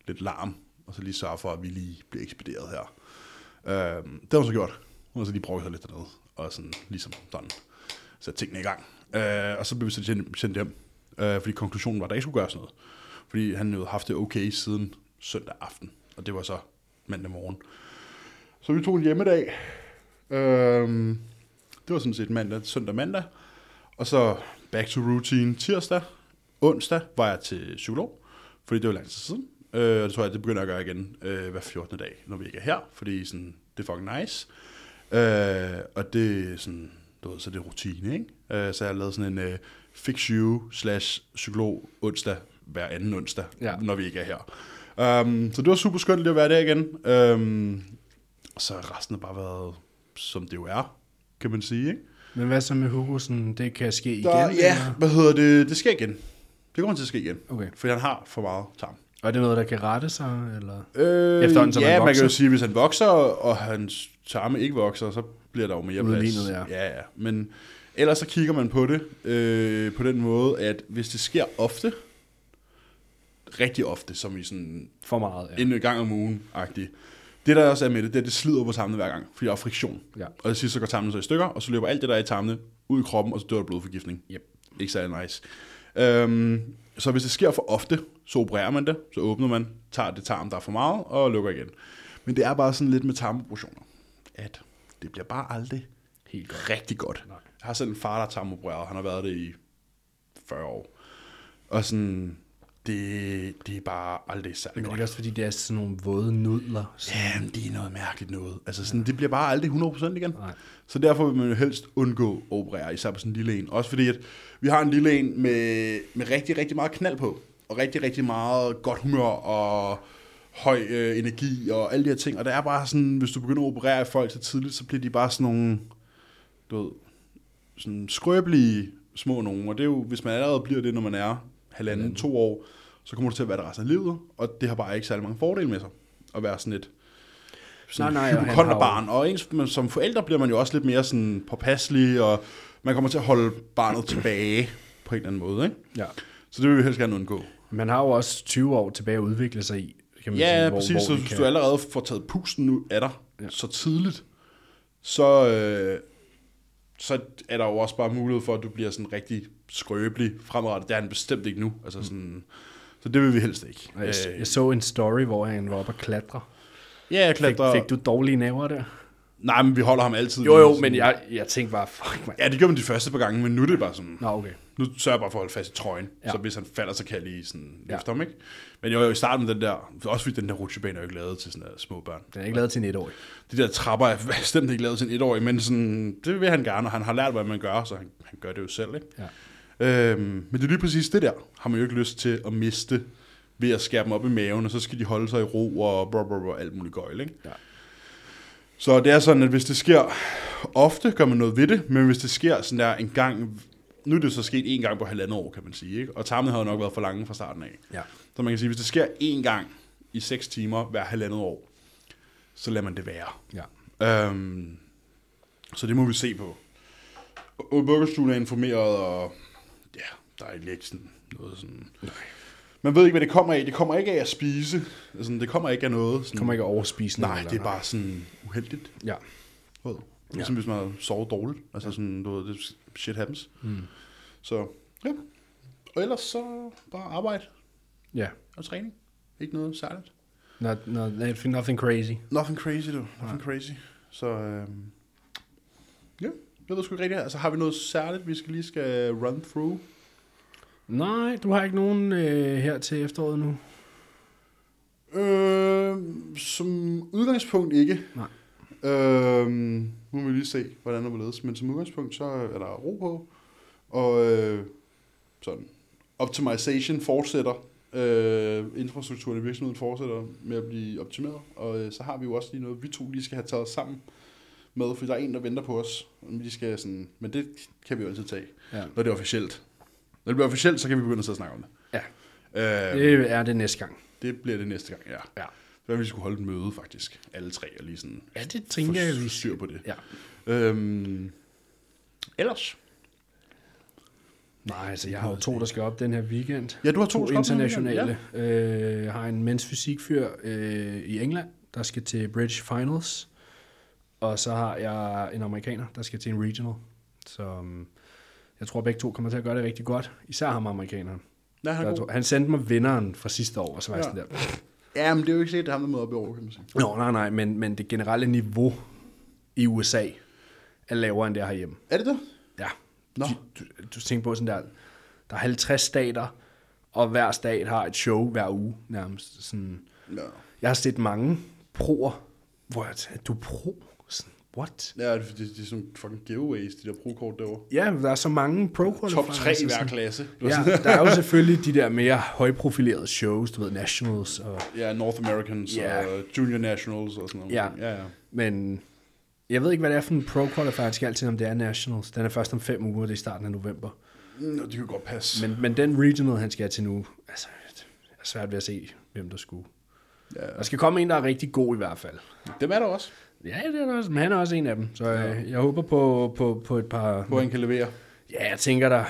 lidt larm, og så lige sørge for, at vi lige bliver ekspederet her. Øh, det har hun så gjort. Hun har så lige brugt sig lidt dernede, og sådan ligesom sådan sætte tingene i gang. Øh, og så blev vi så sendt hjem, øh, fordi konklusionen var, at der ikke skulle gøres noget. Fordi han havde haft det okay siden søndag aften, og det var så mandag morgen. Så vi tog en hjemmedag. Øh, det var sådan set mandag, søndag mandag. Og så back to routine tirsdag. Onsdag var jeg til psykolog, fordi det var lang tid siden. Øh, og det tror jeg, det begynder jeg at gøre igen øh, hver 14. dag, når vi ikke er her, fordi sådan, det er fucking nice. Øh, og det er sådan, du ved, så det er rutine, ikke? Øh, så jeg har lavet sådan en øh, fix you slash psykolog onsdag hver anden onsdag, Ja. når vi ikke er her. Um, så det var super skønt lige at være der igen. Um, så resten har bare været, som det jo er, kan man sige, ikke? Men hvad så med Hugo? Sådan, det kan ske igen? Der, ja, eller? hvad hedder det? Det sker igen. Det kommer til at ske igen. Okay. For han har for meget tarm. Og er det noget, der kan rette sig? Eller? Øh, Efterhånden, som ja, han man kan jo sige, hvis han vokser, og hans tarme ikke vokser, så bliver der jo mere plads. Udlignet, ja. ja. ja. Men ellers så kigger man på det øh, på den måde, at hvis det sker ofte, rigtig ofte, som i sådan For meget, ja. en gang om ugen -agtigt. Det der også er med det, det er, at det slider på tarmene hver gang, fordi der er friktion. Ja. Og det sidste så går tarmene så i stykker, og så løber alt det, der er i tarmene, ud i kroppen, og så dør der blodforgiftning. Yep. Ikke særlig nice. Øhm, så hvis det sker for ofte, så opererer man det, så åbner man, tager det tarm, der er for meget, og lukker igen. Men det er bare sådan lidt med tarmoperationer, at det bliver bare aldrig Helt godt. rigtig godt. Nej. har selv en far, der er tarmopereret. Han har været det i 40 år. Og sådan, det, det er bare aldrig særlig Men det er godt. også, fordi det er sådan nogle våde nudler. Sådan. Ja, det er noget mærkeligt noget. Altså sådan, det bliver bare aldrig 100% igen. Nej. Så derfor vil man jo helst undgå at operere, især på sådan en lille en. Også fordi, at vi har en lille en med, med rigtig, rigtig meget knald på. Og rigtig, rigtig meget godt humør og høj øh, energi og alle de her ting. Og det er bare sådan, hvis du begynder at operere i folk så tidligt, så bliver de bare sådan nogle, du ved, sådan skrøbelige små nogen. Og det er jo, hvis man allerede bliver det, når man er halvanden, to år, så kommer du til at være det resten af livet. Og det har bare ikke særlig mange fordele med sig. At være sådan et sådan Nej, nej, og jo- hypokonderbarn. Og ens, men som forældre bliver man jo også lidt mere sådan påpasselig, og man kommer til at holde barnet tilbage på en eller anden måde. Ikke? Ja. Så det vil vi helst gerne undgå. Man har jo også 20 år tilbage at udvikle sig i, kan man Ja, sige, hvor, præcis. så vi hvis kan- du allerede får taget pusten ud af dig ja. så tidligt, så, øh, så er der jo også bare mulighed for, at du bliver sådan rigtig skrøbelig fremadrettet. Det er han bestemt ikke nu. Altså sådan, så det vil vi helst ikke. Og Jeg, Øh, jeg så en story, hvor han var oppe at klatre. ja, jeg Fik, klatrer. fik du dårlige næver der? Nej, men vi holder ham altid. Jo, jo, men jeg, jeg tænkte bare, fuck, man. Ja, det gjorde man de første par gange, men nu er det bare sådan... Nå, okay. Nu sørger jeg bare for at holde fast i trøjen, Ja. så hvis han falder, så kan jeg lige sådan Ja. efter ham, ikke? Men jo, jo, i starten den der, også fordi den der rutsjebane er jo ikke lavet til sådan der små børn. Den er ikke lavet til en etårig. De der trapper er <laughs> bestemt ikke lavet til en etårig, men sådan, det vil han gerne, og han har lært, hvad man gør, så han, han gør det jo selv, ikke? Ja. Øhm, men det er lige præcis det der, har man jo ikke lyst til at miste ved at skære dem op i maven, og så skal de holde sig i ro og brr, brr, brr, alt muligt gøjl, ikke? Ja. Så det er sådan, at hvis det sker ofte, gør man noget ved det, men hvis det sker sådan der en gang, nu er det så sket en gang på halvandet år, kan man sige, ikke? og tarmen havde nok været for lange fra starten af. Ja. Så man kan sige, hvis det sker en gang i 6 timer hver halvandet år, så lader man det være. Ja. Øhm, så det må vi se på. Og vuggestuen er informeret, og der er ikke sådan noget sådan... Nej. Man ved ikke, hvad det kommer af. Det kommer ikke af at spise. Altså, det kommer ikke af noget. Sådan, Kommer ikke at overspise noget, Nej, eller det er bare sådan uheldigt. Ja. Ved. Ligesom hvis man har sovet dårligt. Altså sådan, du ved, det shit happens. Mm. Så, ja. Og ellers så bare arbejde Ja. og træning. Ikke noget særligt. Not, not, nothing crazy. Nothing crazy, du. Nothing crazy. Så, øhm, ja. Jeg ved sgu ikke rigtigt. Altså, har vi noget særligt, vi skal lige skal run through? Nej, du har ikke nogen øh, her til efteråret nu. Øh, som udgangspunkt ikke. Nej. Øh, nu må vi lige se, hvordan det ledes. Men som udgangspunkt, så er der ro på. Og øh, sådan, optimization fortsætter. Øh, infrastrukturen i virksomheden fortsætter med at blive optimeret. Og øh, så har vi jo også lige noget, vi to lige skal have taget sammen med, for der er en, der venter på os. Men De skal sådan, men det kan vi jo altid tage, Ja. når det er officielt. Når det bliver officielt, så kan vi begynde at sidde og snakke om det. Ja. Øh, Det er det næste gang. det bliver det næste gang, ja. Ja. Så vi skulle holde et møde, faktisk. Alle tre, og lige sådan Ja, det tænker jeg, vi styr på det. Ja. Øhm, ellers? Nej, altså jeg har jo to, der skal op den her weekend. Ja, du har to, To internationale. weekend, Øh, jeg har en mens fysikfyr øh, i England, der skal til Bridge Finals. Og så har jeg en amerikaner, der skal til en regional. Så um, jeg tror, begge to kommer til at gøre det rigtig godt. Især ham amerikaneren. Ja, han, er Der, han sendte mig vinderen fra sidste år, og så var Ja. sådan der. ja, men det er jo ikke er ham, der møder op i år, kan man sige. Nå, nej, nej, men, men det generelle niveau i USA er lavere end det er herhjemme. Er det det? Ja. Nå. Du, du, du tænker på sådan der, der er 50 stater, og hver stat har et show hver uge nærmest. Sådan. Ja. Jeg har set mange proer, hvor jeg tænker, du er pro? Sådan, what? Ja, det, det, det er sådan fucking giveaways, de der pro-kort derovre. Ja, der er så mange pro Top 3 i hver klasse. Ja, der er jo selvfølgelig de der mere højprofilerede shows, du ved, Nationals og Ja, North Americans Ja. og Junior Nationals og sådan noget. Ja. ja, ja. Men jeg ved ikke, hvad det er for en pro qualifier, skal altid om det er Nationals. Den er først om fem uger, det er i starten af november. Nå, det kan godt passe. Men, men den regional, han skal have til nu, altså, jeg er svært ved at se, hvem der skulle. ja. Der skal komme en, der er rigtig god i hvert fald. Dem er der også, Ja, det er også, men han er også en af dem. Så øh, jeg håber på, på, på et par... hvor han kan levere. Ja, jeg tænker, der,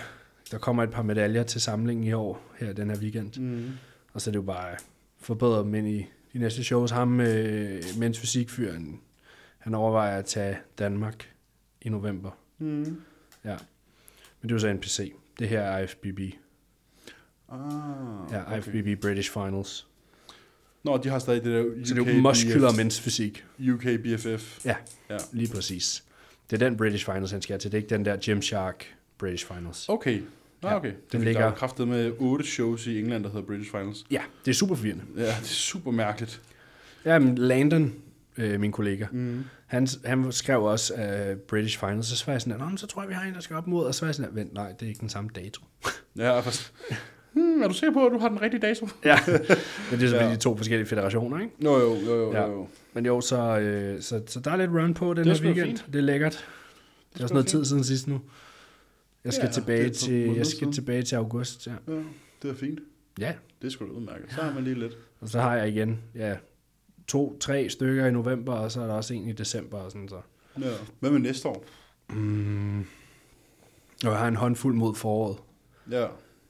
der kommer et par medaljer til samlingen i år, her den her weekend. Mm. Og så er det jo bare øh, forbedre dem ind i de næste shows. Ham, øh, mens fysikfyren, han overvejer at tage Danmark i november. Mm. Ja. Men det er jo så NPC. Det her er IFBB. Ah, Ja, okay. IFBB British Finals. Nå, de har stadig det der UK Så det er jo muscular mens fysik. UK BFF. Ja, Ja. lige præcis. Det er den British Finals, han skal til. Det er ikke den der Gymshark British Finals. Okay. Nå, Ja, okay. den Den ligger-. Der er kraftet med otte shows i England, der hedder British Finals. Ja, det er super forvirrende. Ja, det er super mærkeligt. Ja, men Landon, øh, min kollega, Mm. han, han skrev også uh, British Finals, og så var jeg sådan, "Nå, men så tror jeg, vi har en, der skal op mod, og så var jeg sådan, vent, nej, det er ikke den samme dato. Ja, først. <laughs> Hmm, er du sikker på, at du har den rigtige dato? Ja, <laughs> men det er selvfølgelig Ja. de to forskellige federationer, ikke? Jo, jo, jo, jo. Ja. jo. Men jo, så, øh, så, så der er lidt run på den Det er her weekend. fint. Det er lækkert. Det er sgu også noget fint. tid siden sidst nu. Jeg skal, Ja, tilbage, det er til, jeg skal siden. tilbage til august, ja. Ja, det er fint. Ja, Det er sgu da udmærket. Så har man lige lidt. og så har jeg igen, ja, to, tre stykker i november, og så er der også en i december og sådan så. Ja. Hvad med næste år? Mm. Og jeg har en håndfuld mod foråret, Ja.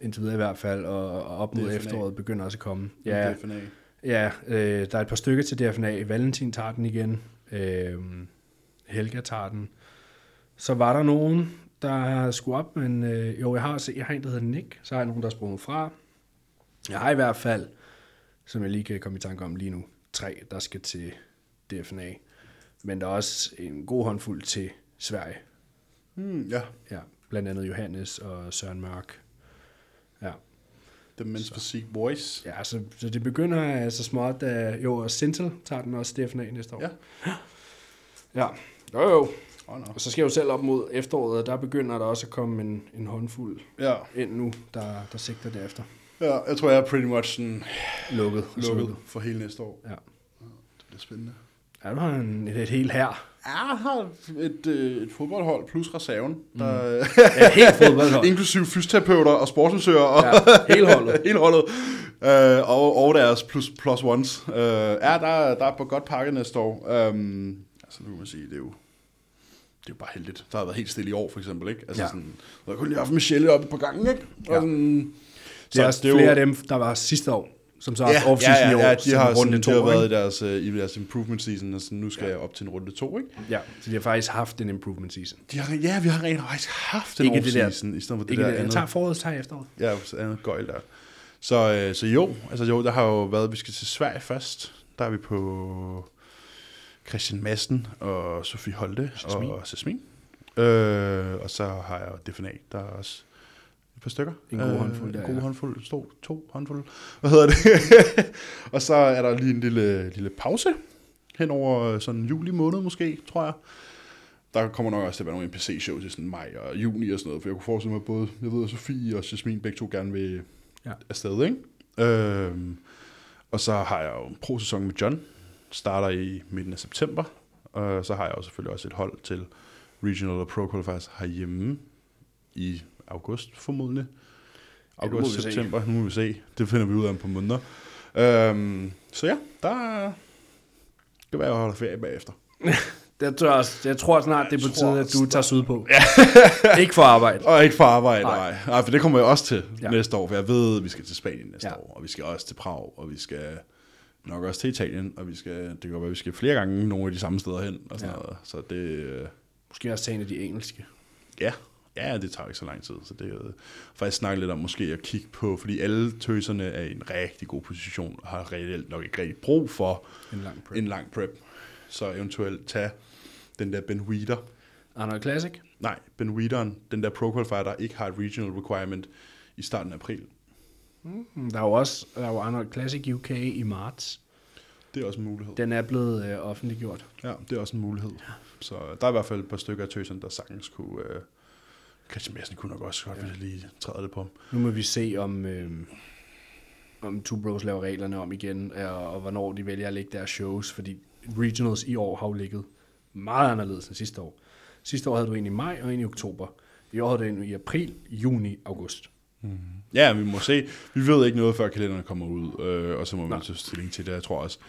Indtil videre i hvert fald, og, og op mod DFNA. efteråret begynder også at komme. Ja. DFNA. ja øh, der er et par stykker til DFNA. Valentin tager den igen. Øh, Helga tager den. Så var der nogen, der skulle op, men øh, jo, jeg har, jeg har en, der hedder Nick, så har jeg nogen, der er sprunget fra. Jeg har i hvert fald, som jeg lige kan komme i tanke om lige nu, tre, der skal til DFNA. Men der er også en god håndfuld til Sverige. Hmm, ja. Ja, blandt andet Johannes og Søren Mørk. Ja, The Men's Physique Boys. ja så, så det begynder altså småt, da, jo, og Sintel tager den også DFNA næste år. Ja. <gasps> Ja, jo jo. Oh, no. Og så skal jeg jo selv op mod efteråret, og der begynder der også at komme en, en håndfuld Ja. ind nu, der, der sigter derefter. ja, jeg tror, jeg er pretty much sådan Lukket. lukket slukket. for hele næste år. Ja. Det bliver spændende. Ja, du har en, et, et helt her. Ja, jeg har et, øh, et fodboldhold plus reserven, der, Ja, helt fodboldhold. <laughs> inklusive fysioterapeuter og sportsmassører og Ja, hele holdet. <laughs> hele holdet. Øh, og, og deres plus, plus ones. Øh, ja, der, der er på godt pakke næste år. Um, altså, nu kan man sige, det er jo det er jo bare heldigt. Der har været helt stille i år, for eksempel, ikke? Altså Ja. sådan, der har kun lige haft Michelle oppe på gangen, ikke? Og Ja. sådan, Det er også det er jo- flere af dem, der var sidste år, som så har Ja, ja, off-season ja, i år, ja, de har, runde sådan, to, de har været i deres, uh, i deres improvement season, og sådan, nu skal Ja. jeg op til en runde to, ikke? Ja, så de har faktisk haft en improvement season. De har, ja, vi har rent faktisk haft en Ikke det der- off-season, i stedet for det Ikke der det, jeg andet. tager foråret, så tager jeg efteråret. Ja, så andet gøjl der. Så, øh, så jo, altså jo, der har jo været, vi skal til Sverige først. Der er vi på Christian Madsen og Sofie Holte Jasmin. og Jasmin. Øh, og så har jeg DFNA, der er også par stykker. En god håndfuld der, En god ja. håndfuld, to, to håndfuld. Hvad hedder det? <laughs> og så er der lige en lille, lille pause hen over sådan juli måned måske, tror jeg. Der kommer nok også til at være nogle NPC-shows i sådan maj og juni og sådan noget, for jeg kunne forestille mig, at både, jeg ved, at Sofie og Jasmin begge to gerne vil ja. afsted, ikke? Øhm, og så har jeg jo en pro-sæson med John, starter i midten af september, og så har jeg jo selvfølgelig også et hold til Regional og Pro Qualifiers herhjemme i august formodentlig. Ja, August, se. september, nu må vi se. Det finder vi ud af om på måneder. Øhm, så ja, der kan være, at jeg holder ferie bagefter. <laughs> Det tror jeg, også, jeg tror snart, det er på Jeg tide, at du tager sydpå. Ja. <laughs> ikke for arbejde. Og ikke for arbejde, Nej. nej. nej. for det kommer jeg også til Ja. ja. næste år, for jeg ved, at vi skal til Spanien næste Ja. ja. år, og vi skal også til Prag, og vi skal nok også til Italien, og vi skal, det kan være, at vi skal flere gange nogle af de samme steder hen, og sådan Ja. ja. noget. Så det, øh, Måske også tage en af de engelske. ja, ja, det tager ikke så lang tid, så det er øh, faktisk snakke lidt om måske at kigge på, fordi alle tøserne er i en rigtig god position, og har reelt nok ikke rigtig brug for En lang prep. en lang prep. Så eventuelt tage den der Ben Weeder, Arnold Classic. nej, Ben Weederen, den der pro qualifier, der ikke har et regional requirement i starten af april. Mm, Der er jo også der er jo Arnold Classic UK i marts. Det er også en mulighed. Den er blevet øh, offentliggjort. Ja, det er også en mulighed. Så der er i hvert fald et par stykker af tøserne, der sagtens kunne... Øh, Christian Madsen kunne nok også godt Ja. lige træde det på ham. Nu må vi se, om, øh, om Two Bros laver reglerne om igen, og, og hvornår de vælger at lægge deres shows, fordi regionals i år har jo ligget meget anderledes end sidste år. Sidste år havde du en i maj og en i oktober. I år havde du en i april, juni, august. Ja, vi må se. Vi ved ikke noget, før kalenderen kommer ud, øh, og så må Nej. man tage stilling til det. Jeg tror også,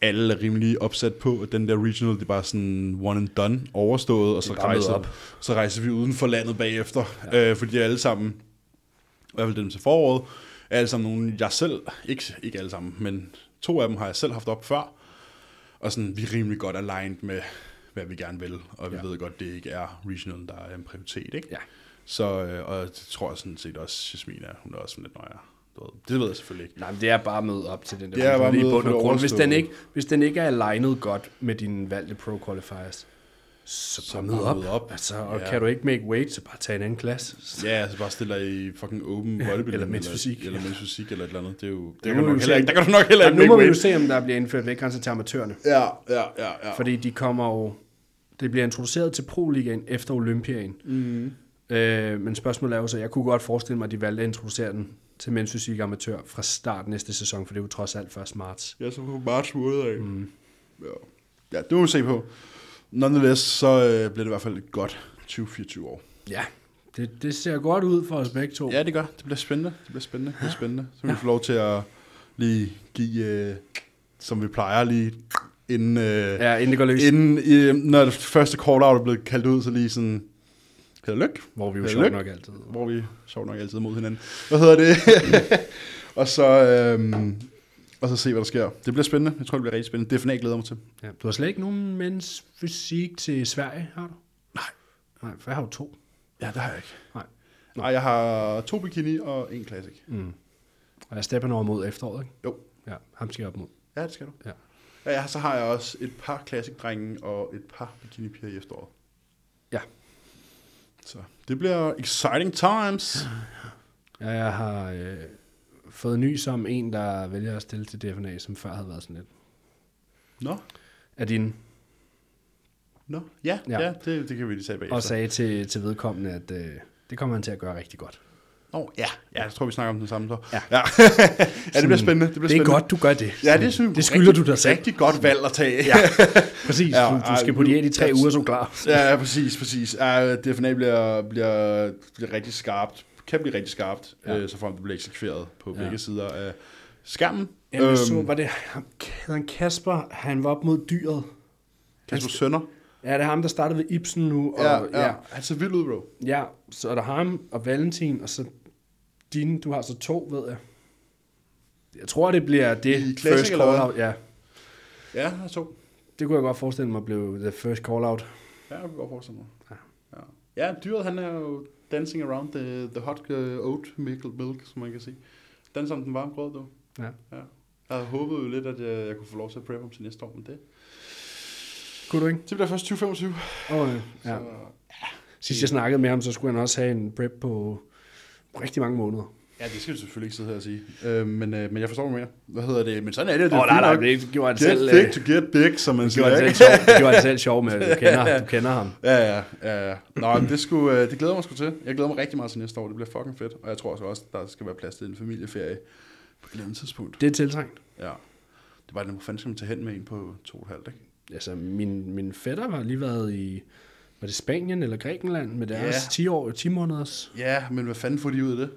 alle er rimelig opsat på, at den der regional, det er bare sådan one and done, overstået, og så er rejser, op. så rejser vi uden for landet bagefter. Ja. Øh, fordi de er alle sammen, i hvert fald dem til foråret, er alle sammen nogle, jeg selv, ikke, ikke alle sammen, men to af dem har jeg selv haft op før, og sådan, vi er rimelig godt aligned med, hvad vi gerne vil, og vi Ja. ved godt, det ikke er regional, der er en prioritet, ikke? Ja. Så, øh, og det tror jeg sådan set også, Jasmin er, hun er også sådan lidt, jeg, du ved, det ved jeg selvfølgelig ikke. Nej, men det er bare møde op til den der Det er bare møde grund. Hvis den, ikke, hvis den ikke er alignet godt med dine valgte pro qualifiers, Så Så ud op. mød op. Altså, og Ja. kan du ikke make weight, så bare tage en anden klasse. Ja, altså bare stille dig i fucking open bodybuilding. eller mens fysik. Eller mens fysik, eller et eller andet. Det er jo... Det kan du nok heller ikke, der kan du nok heller ikke nu må vi jo se, om der bliver indført vægtgrænser til amatørerne. Ja, ja, ja, ja. Fordi de kommer jo... Det bliver introduceret til Pro-ligaen efter Olympiaen. Mm. Øh, men spørgsmålet er jo så, jeg kunne godt forestille mig, at de valgte at introducere den til mens fysik amatør fra start næste sæson, for det er jo trods alt først marts. Ja, så på marts måned af. Mm. Ja. ja, det må vi se på. Nonetheless, så øh, bliver det i hvert fald et godt 20-24 år. Ja, det, det ser godt ud for os begge to. Ja, det gør. Det bliver spændende. Det bliver spændende. Det bliver spændende. Så vi få lov til at lige give, øh, som vi plejer lige, inden, øh, ja inden det går løs. inden øh, når det første call-out er blevet kaldt ud, så lige sådan, og lykke. Hvor vi jo sjovt nok altid. hvor vi sjovt nok altid mod hinanden. Hvad hedder det? <laughs> og så øhm, og så se, hvad der sker. Det bliver spændende. Jeg tror, det bliver rigtig spændende. Glæder jeg mig til. Ja. Du har slet ikke nogen mens fysik til Sverige, har du? Nej. Nej, for jeg har jo to. Ja, det har jeg ikke. Nej. Nej, jeg har to bikini og en classic. Mm. Og jeg stepper over mod efteråret, ikke? Jo. Ja, ham skal jeg op mod. Ja, det skal du. Ja. Ja, ja, så har jeg også et par classic-drenge og et par bikini-piger i efteråret. Så det bliver exciting times. Ja, jeg har øh, fået ny som en, der vælger at stille til DFNA, som før havde været sådan lidt. Nå, Er din, nå. Ja, Ja. ja. ja det, det kan vi lige tage bagefter. og sagde til, til vedkommende, at øh, det kommer han til at gøre rigtig godt. Oh, ja. ja, jeg tror, vi snakker om den samme så. Ja. ja. <laughs> ja det bliver spændende. Det, bliver Det er spændende. godt, du gør det. Ja, det synes jeg. Det skylder rigtig, du dig selv. Rigtig godt valg at tage. Ja. <laughs> Præcis, Ja, du, du skal på diæt i tre uger, så klar. ja, ja, præcis, præcis. Ja, DFNA bliver, bliver, bliver rigtig skarpt. Kan blive rigtig skarpt, Ja. ja. øh, så frem det bliver eksekveret på Ja. begge sider af skærmen. Ja, jeg så, var det han Kasper, han var op mod dyret. Kasper Sønder. Ja, det er ham, der startede ved Ibsen nu. Og, Ja, ja. Han ser vild ud, bro. ja, så er der ham og Valentin, og så dine, du har så to, ved jeg. Jeg tror, det bliver det I Classic, first eller call hvad? out. Ja, Ja, han er to. det kunne jeg godt forestille mig blev the first call out. Ja, jeg kan godt forestille mig. Ja. Ja. ja, dyret han er jo dancing around the, the hot uh, oat milk, som man kan sige. Danser om den varme grød, du. Ja. ja. Jeg havde håbet jo lidt, at jeg, jeg kunne få lov til at prep ham til næste år, men det, Kunne du ikke? det bliver først 2025. Oh, ja. Så, Sidst jeg snakkede med ham, så skulle han også have en prep på rigtig mange måneder. ja, det skal du selvfølgelig ikke sidde her og sige. Øh, men, øh, men jeg forstår mere. Hvad hedder det? Men sådan er det. det Åh, er oh, nej, nej, det gjorde han Get selv. thick øh, to get big, som man Det siger. det gjorde han selv sjov med. Du kender, du <laughs> kender ham. Ja, ja, ja, ja. Nå, men det, skulle, øh, det glæder mig sgu til. Jeg glæder mig rigtig meget til næste år. Det bliver fucking fedt. Og jeg tror også, også der skal være plads til en familieferie på et eller andet tidspunkt. Det er tiltrængt. Ja. Det var det, hvor fanden skal man tage hen med en på to og et halvt, ikke? Altså, min, min fætter har lige været i, var det Spanien eller Grækenland med deres Ja. 10 år, 10 måneders Ja, men hvad fanden får de ud af det?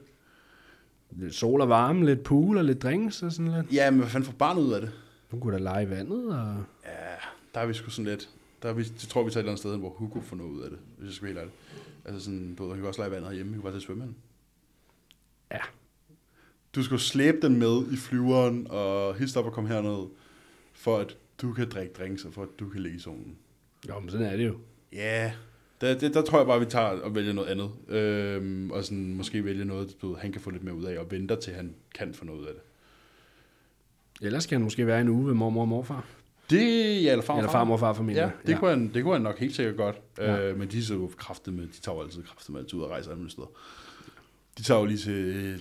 lidt sol og varme, lidt pool og lidt drinks og sådan lidt. Ja, men hvad fanden får barnet ud af det? Nu kunne der lege i vandet, og Ja, der er vi sgu sådan lidt... Der er vi, det tror vi tager et eller andet sted, hen, hvor Hugo får noget ud af det, hvis jeg skal være helt ærlig. Altså sådan, du ved, han kan også lege i vandet hjemme, han kan bare tage svømmehallen. Ja. Du skal jo slæbe den med i flyveren, og hist op og komme herned, for at du kan drikke drinks, og for at du kan ligge i solen. jo, men sådan er det jo. Ja, der, det, der tror jeg bare, vi tager og vælger noget andet. Øhm, og sådan, måske vælge noget, du ved, han kan få lidt mere ud af, og venter til han kan få noget ud af det. Ellers kan han måske være en uge ved mormor og morfar. Det, ja, eller far, Eller farmor og farfamilie. Ja, det, ja. Kunne han, det kunne han nok helt sikkert godt. Ja. Øh, men de så jo kraftet med, de tager jo altid kraftet med altid ud og rejser alle steder. De tager jo lige til øh,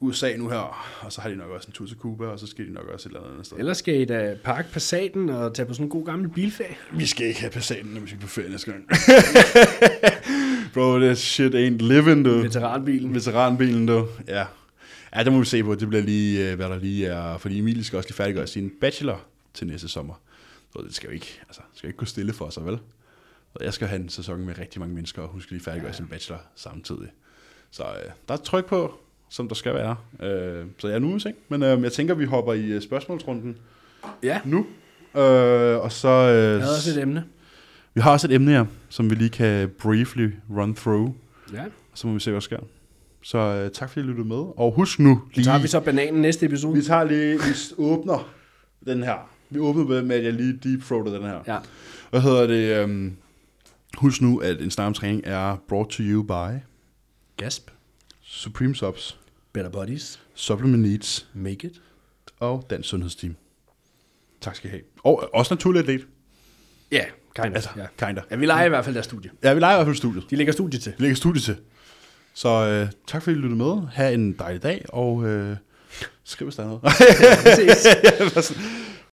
USA nu her, og så har de nok også en tur til Cuba, og så skal de nok også et eller andet sted. Ellers skal I da parke Passaten og tage på sådan en god gammel bilferie. Vi skal ikke have Passaten, når vi skal på ferie næste gang. <laughs> Bro, that shit ain't living, du. Veteranbilen. Veteranbilen, du. Ja. Ja, det må vi se på. Det bliver lige, øh, hvad der lige er. Fordi Emil skal også lige færdiggøre sin bachelor til næste sommer. Så det skal jo ikke, altså, skal jo ikke gå stille for sig, vel? Så jeg skal have en sæson med rigtig mange mennesker, og hun skal lige færdiggøre ja. sin bachelor samtidig. Så øh, der er tryk på, som der skal være. Øh, så jeg er nu ikke? Men øh, jeg tænker, vi hopper i øh, spørgsmålsrunden Ja, nu. Øh, og så... Øh, jeg havde også et emne. vi har også et emne her, som vi lige kan briefly run through. Ja. Og så må vi se, hvad der sker. Så øh, tak fordi I lyttede med. Og husk nu lige... Så tager vi så bananen næste episode. vi tager lige... Vi åbner den her. Vi åbner med, med, at jeg lige deepthroater den her. Ja. Hvad hedder det? Um, husk nu, at en snarm træning er brought to you by Gasp. Supreme Subs, Better Bodies. Supplement Needs Make it. og Dansk Sundhedsteam. Tak skal I have. Og også naturlig atlet. Ja, Kind Altså, ja. kinda. ja, vi leger i hvert fald deres studie. Ja, vi leger i hvert fald studiet. De lægger studie til. Vi lægger studiet til. Så øh, tak fordi I lyttede med. Ha' en dejlig dag, og øh, skriv hvis der er noget. Ja, ses. <laughs>